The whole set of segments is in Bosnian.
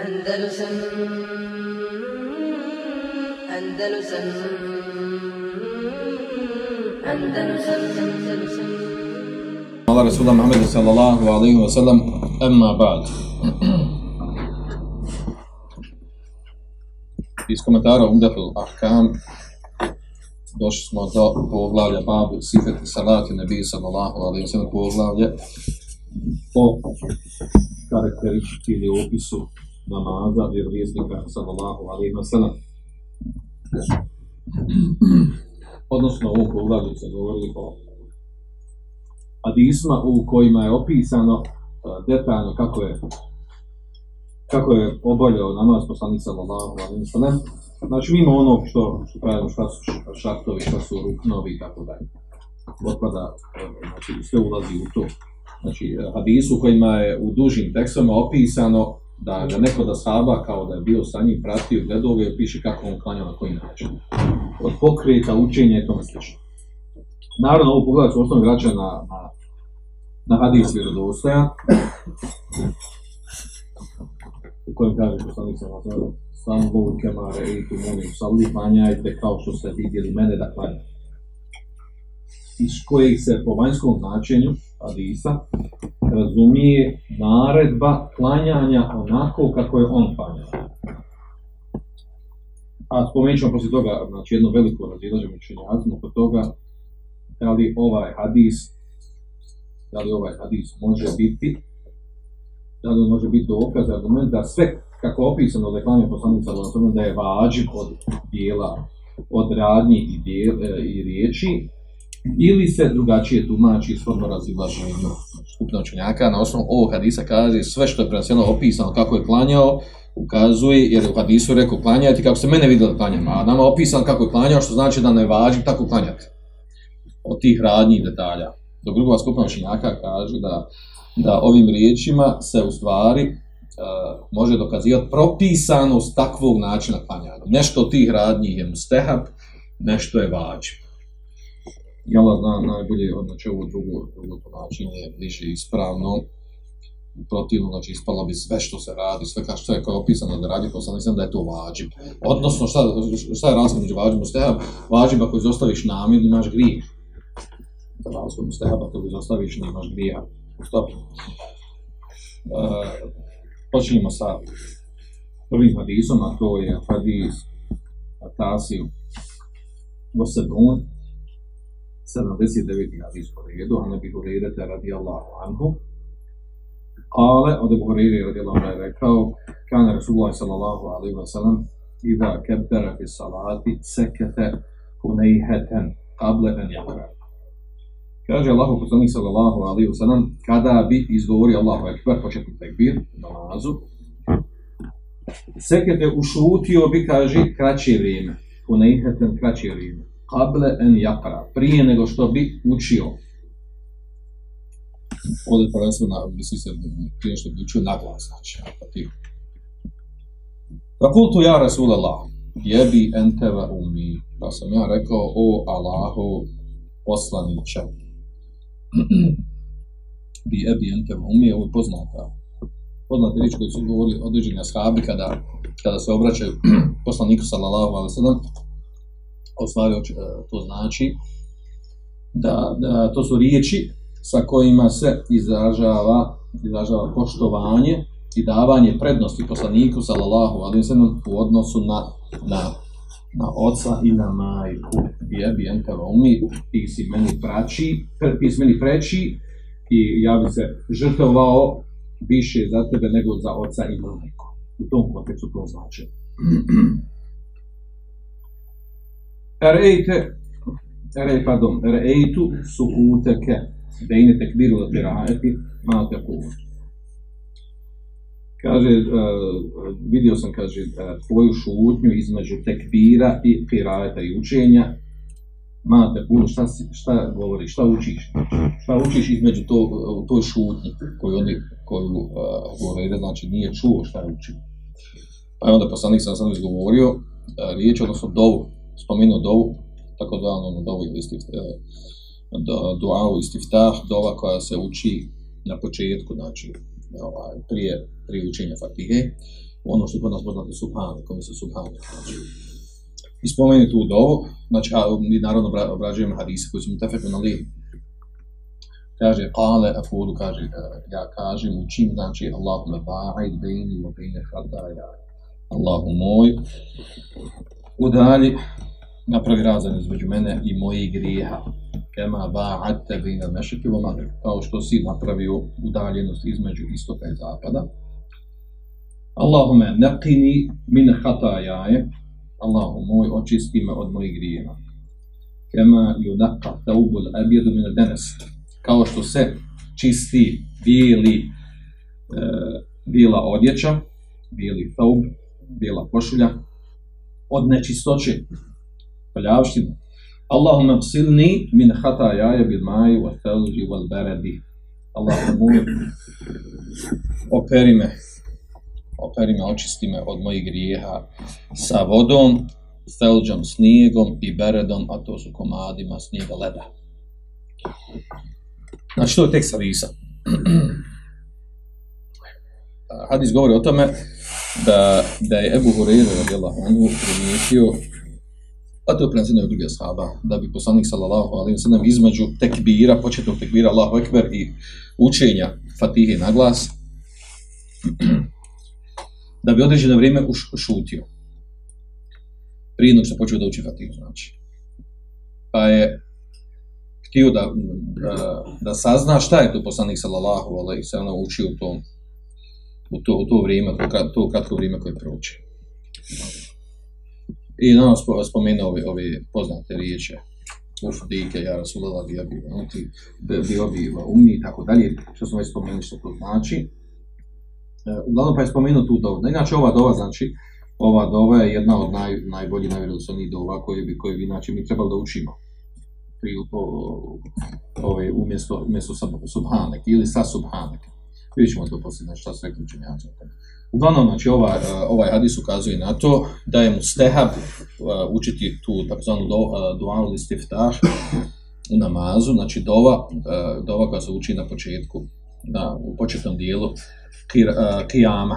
Andalusam Andalusam Andalusam Andalusam Allah Rasulullah Muhammedu sallallahu alaihi wa sallam Emma Ba'd Iz komentara Umdatul Ahkam došli smo do poglavlja Babu Sifet i Salati Nebi sallallahu alaihi wa sallam poglavlje o karakteristici ili opisu namaza vjerovjesnika sallallahu alaihi wa sallam. Odnosno ovu poglavlju se govori o hadisma u kojima je opisano e, detaljno kako je kako je obavljao namaz poslanik sallallahu alaihi wa sallam. Znači mimo ono što, što kažemo šta su šartovi, šta su ruknovi i tako dalje. Otpada, e, znači sve ulazi u to. Znači e, hadisu u kojima je u dužim tekstovima opisano da ga neko da saba kao da je bio sa njim, pratio, gledao ga piše kako on klanja na koji način. Od pokreta, učenja i tome slično. Naravno, ovo pogledat ću osnovno vraća na, na, na hadis vjerodostaja, u kojem kaže poslanica na zvaru, sam bol kemare i tu molim sabli, manjajte kao što ste vidjeli mene da klanjate. Iz kojeg se po vanjskom značenju hadisa razumije naredba klanjanja onako kako je on klanjao. A spomenut ćemo poslije toga, znači jedno veliko razilaženje učenjacima oko toga, da li ovaj hadis, da li ovaj hadis može biti, da li može biti dokaz, argument da sve kako opisano da je klanje poslanica da je vađiv od dijela, od radnji i, dijel, i riječi, ili se drugačije tumači shodno razilaženju skupna učenjaka na osnovu ovog hadisa kaže sve što je prenosjeno opisano kako je klanjao ukazuje, jer u hadisu rekao klanjati kako se mene vidio da klanjam, a nama opisan kako je klanjao što znači da ne važi tako klanjati od tih radnjih detalja. Dok drugova skupna učenjaka kaže da, da ovim riječima se u stvari uh, može dokazivati propisanost takvog načina klanjanja. Nešto od tih radnjih je mustehab, nešto je vađib i Allah zna najbolje znači ovo drugo, drugo tumačenje je bliže ispravno u protivno, znači ispala bi sve što se radi, sve kao što je kao opisano da radi, poslali sam da je to vađib. Odnosno, šta, šta je razlika među vađibom stehab? Vađib ako izostaviš namir, imaš grijeh. Da razlika mu stehab, ako izostaviš, imaš grijeh. Stop. E, počinjimo sa prvim hadisom, a to je hadis Atasiju Gosebun, 79. hadis po redu, a Nabi Hurirete radijallahu anhu, Kale, od Ebu Hariri radi Allah je rekao, kane Rasulullah sallallahu alaihi wa sallam, iba kebbera fi salati sekete kunejheten kable en jahra. Kaže Allah u poslanih sallallahu alaihi wa sallam, kada bi izgovori Allahu ekber, početni tekbir, namazu, sekete ušutio bi, kaže, kraće vrijeme, kunejheten kraće vrijeme qable en yaqra prije nego što bi učio Ovdje prvenstvo na, misli se prije što bi učio na glas, znači, pa ti. Rakultu ja, Rasul Allah, jebi enteve umi, da pa sam ja rekao, o Allahu poslaniće. bi ebi enteve umi, ovo je poznata, poznata rič koju su govorili određeni ashabi kada, kada se obraćaju poslaniku sallallahu alaihi sallam, stvari e, to znači da, da to su riječi sa kojima se izražava izražava poštovanje i davanje prednosti poslaniku sallallahu alejhi ve sellem u odnosu na na na oca i na majku je bien ka umi ti si meni prači ti si meni preči i ja bi se žrtvovao više za tebe nego za oca i majku u tom kontekstu to znači Erejte, erej, pardon, erejtu sukuteke, da ine tekbiru da pirajeti, malo te kuhu. Kaže, uh, vidio sam, kaže, uh, tvoju šutnju između tekbira i pirajeta i učenja, malo te kuhu, šta, si, šta govoriš, šta učiš, šta učiš između to, uh, toj šutnji koju oni, koju uh, govore, znači nije čuo šta je učio. Pa je onda poslanik sam sam izgovorio uh, riječ, odnosno dovolj, spomenuo dovu, tako da ono dovu ili e, duau istiftah, dova koja se uči na početku, znači e, ovaj, prije, prije učenja fatihe, ono što kod nas poznate subhan, kome se subhan, znači i spomeni tu dovu, znači, a mi naravno obrađujemo hadise koji su mi tefeku na lijevi. Kaže, kale, afuru, kaže, e, ja kažem, učim, znači, Allahu me ba'aj, bejni, bejni, hrda, ja, Allahu moj, udalji, napravi razan između mene i mojih grijeha. Kema ba'at tebe ina mešike vo magre. Kao što si napravio udaljenost između istoka i zapada. Allahume neqini min hatajaje. Allahu moj očisti me od mojih grijeha. Kema ju neqa taubul abidu min denes. Kao što se čisti bijeli e, bila odjeća, bijeli taub, bila košulja od nečistoće prljavštinu. Allahumma qsilni min hata jaja bil maji wa thalji wal baradi. Allahumma moj, operi me, operi me, očisti me od mojih grijeha sa vodom, thalđom, snijegom i beredom, a to su komadima snijega leda. Znači, to je tek sa Hadis govori o tome da, da je Ebu Hureyre radijallahu anhu primijetio a to je prenesenje od druge sahaba, da bi poslanik sallallahu alaihi wa sallam između tekbira, početnog tekbira Allahu Ekber i učenja Fatihe na glas, da bi određeno vrijeme ušutio. Prije jednog što počeo da uči Fatihu, znači. Pa je htio da, da, da sazna šta je to poslanik sallallahu alaihi wa sallam učio u tom u to, u to vrijeme, to, to kratko vrijeme koje proučio. I da nam spomenuo ove, ove poznate riječe, uf, dike, ja rasulala, bi obi unuti, ono bi obi umni i tako dalje, što smo već spomenuli što to znači. E, uglavnom pa je spomenuo tu dovu. Inače ova dova znači, ova dova je jedna od naj, najboljih, najvjerozostavnijih dova koje bi, koje bi znači, mi trebali da učimo pri o, ove, umjesto, umjesto sub, subhanek ili sa subhanek. Vidjet ćemo to poslije, znači šta se rekli učenjaci. Znači. Uglavnom, znači, ovaj, ovaj hadis ukazuje na to da je mu stehab učiti tu takzvanu do, duanu listiftah u namazu, znači dova, dova koja se uči na početku, na, u početnom dijelu kir, kijama.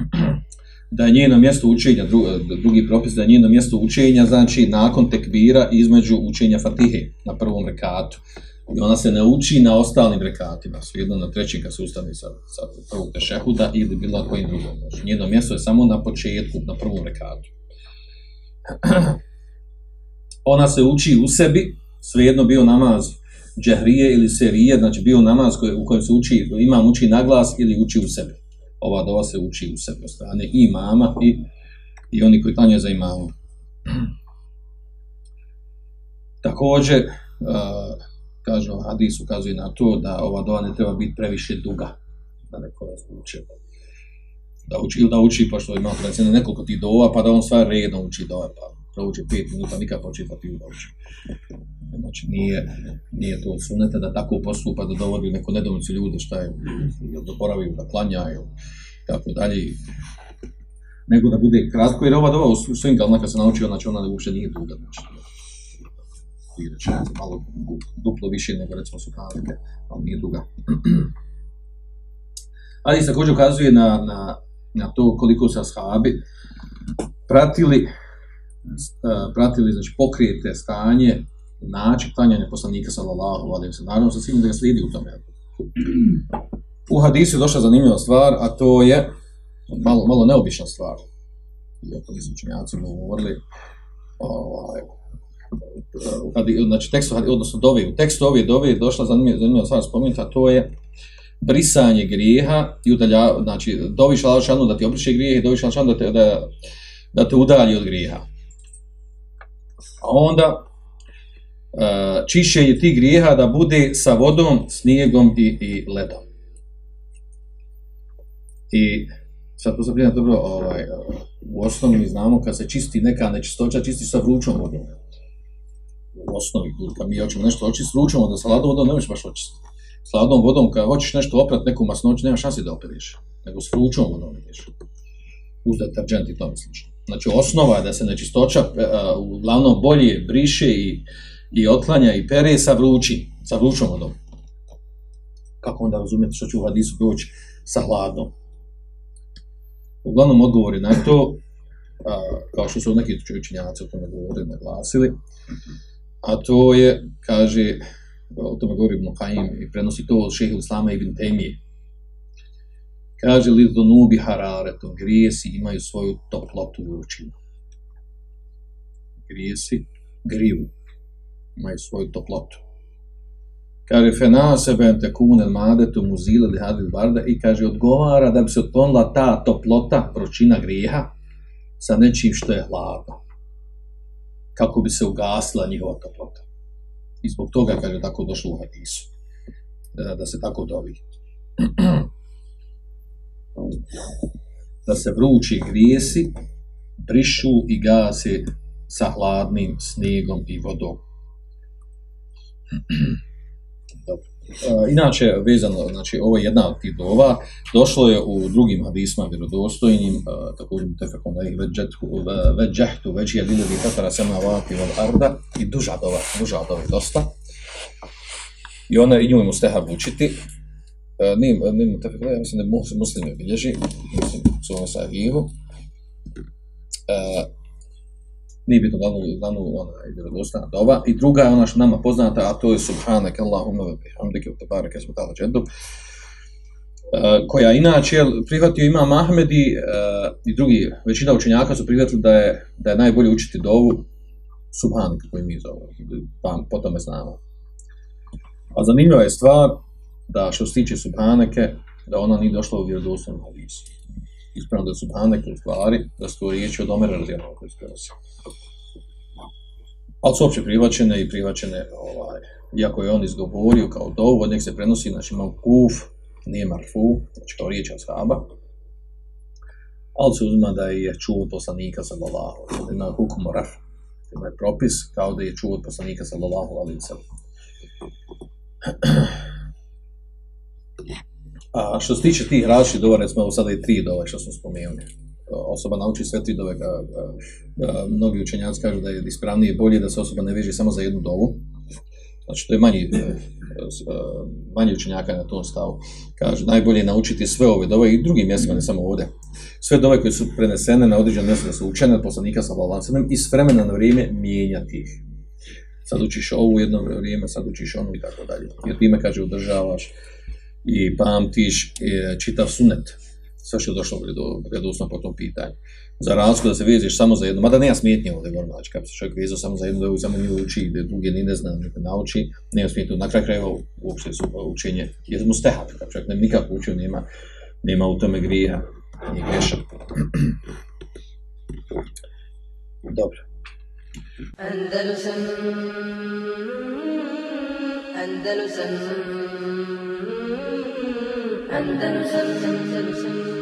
Da je njeno mjesto učenja, dru, drugi propis, da je njeno mjesto učenja, znači nakon tekbira između učenja fatihe na prvom rekatu i ona se ne uči na ostalim rekatima, svijedno na trećim kad se ustane sa, sa prvog tešehuda ili bilo kojim drugom. Znači, njeno mjesto je samo na početku, na prvom rekatu. ona se uči u sebi, svijedno bio namaz džehrije ili serije, znači bio namaz koje, u kojem se uči, imam uči na glas ili uči u sebi. Ova dova se uči u sebi od strane i mama i, i oni koji tanje za imamo. Također, uh, kaže Hadis ukazuje na to da ova dova ne treba biti previše duga da neko ne uči. Da uči ili da uči pa što ima predsjedno nekoliko ti dova pa da on sva redno uči dova pa da uči pet minuta nikad početati pa ili da uči. Znači nije, nije to sunete da tako postupa da dovodi neko nedomicu ljude šta je ili da poravi da klanja ili tako dalje. Nego da bude kratko jer ova dova u svim galna kad se naučio znači ona uopšte nije duga. Znači koji reče malo duplo više nego recimo su kalike, ali nije duga. Ali također ukazuje na, na, na to koliko se ashabi pratili e, pratili znači pokrijete stanje način klanjanja poslanika sallallahu alejhi ve sellem naravno sa svim da ga slijedi u tom U hadisu je došla zanimljiva stvar, a to je malo, malo neobična stvar. I o tom izučenjacima govorili, ovaj, kada znači tekst odnosno dove u tekstu ove dove je došla zanimljiva zanimljiva stvar spomenuta to je brisanje grijeha i udalja znači doviš Allahu da ti obriše grijeh i doviš Allahu da te da, da te udalji od grijeha a onda e, čiše je ti grijeha da bude sa vodom, snijegom i, i ledom. I sad posebno dobro, ovaj, u osnovi mi znamo kad se čisti neka nečistoća, čisti sa vrućom vodom osnovi, kad mi hoćemo nešto očistiti, slučamo da sladom vodom ne možeš baš očistiti. Sladom vodom, kad hoćeš nešto oprat neku masnoću, nema šansi da operiš, nego slučom vodom ne možeš. Uz detergent i tome slično. Znači, osnova je da se nečistoća e, uglavnom bolje briše i, i otklanja i pere sa vrući, sa vrućom vodom. Kako onda razumijete što će u hadisu proći sa hladom? Uglavnom odgovor je na to, a, kao što su neki učinjaci o tome govorili, naglasili, a to je, kaže, o tome govori Ibn Qaim i prenosi to od šehe Islama Ibn Temije. Kaže, li do nubi hararetu, grijesi imaju svoju toplotu vrućinu. Grijesi grivu, imaju svoju toplotu. Kaže, fena sebe te kune madetu muzile li hadil barda i kaže, odgovara da bi se otonila ta toplota, vrućina grijeha, sa nečim što je hladno kako bi se ugasla njihova toplota. I zbog toga kaže tako došlo u hadisu. Da, da se tako dovi. Da se vrući grijesi, prišu i gase sa hladnim snijegom i vodom. Mm-hmm. inače, vezano, znači, ovo je jedna od tih dova, došlo je u drugim hadisma vjerodostojnim, također mi tako onaj veđetku, veđehtu, veđi je dinovi tatara sema vati od arda i duža dova, duža dova dosta. I ona i nju je mustehab učiti. Nim, nim, tako da, ja mislim da muslim je bilježi, mislim, su ono sa Agivu. Uh, e, nije bitno glavno, glavno ona je vjerodostana dova. I druga je ona što nama poznata, a to je Subhanak Allah umove bihamdike u tabare kada smo tala džedu, eh, koja inače prihvatio ima Mahmedi eh, i drugi, većina učenjaka su prihvatili da je, da je najbolje učiti dovu Subhanak koju mi zovemo, pa po tome znamo. A zanimljiva je stvar da što se tiče Subhanake, da ona nije došla u vjerodostanu hadisu ispravno da su Hanek u stvari, da su to riječi od Omera radi ono koji se prenosi. Ali su uopće privačene i privačene, ovaj, iako je on izgovorio kao dovo, nek se prenosi, znači imam kuf, nije marfu, znači kao riječ od shaba, ali se uzima da je čuo poslanika sa lalahu, da ima hukumorar, ima je propis kao da je čuo poslanika sa lalahu, ali i A što se tiče tih različitih dova, recimo ovo sada i tri dove što smo spomenuli. Osoba nauči sve tri dove, mnogi učenjaci kažu da je ispravnije bolje da se osoba ne veže samo za jednu dovu. Znači to je manji, e, e, manji učenjaka na tom stavu. Kažu najbolje je naučiti sve ove dove i drugim mjestima, ne samo ovde. Sve dove koje su prenesene na određeno mjesto da su učene od poslanika sa vlalancenem i s vremena na vrijeme mijenjati ih. Sad učiš ovu jedno vrijeme, sad učiš onu i tako dalje. Jer time, kaže, udržavaš i pamtiš e, čitav sunet. Sve što je došlo do redusno po tom pitanju. Za razliku da se veziš samo za jedno, mada nema smetnje ovdje gorma, znači kad se čovjek vezao samo za jedno, da samo nije uči, da druge ni ne zna, ne nauči, nema smetnje. Na kraju krajeva uopšte su učenje, jer mu steha, kad čovjek ne nikako učio, nema, nema u tome grija, nije greša. Dobro. Andalusam, Andalusam, Andalusam Andalusam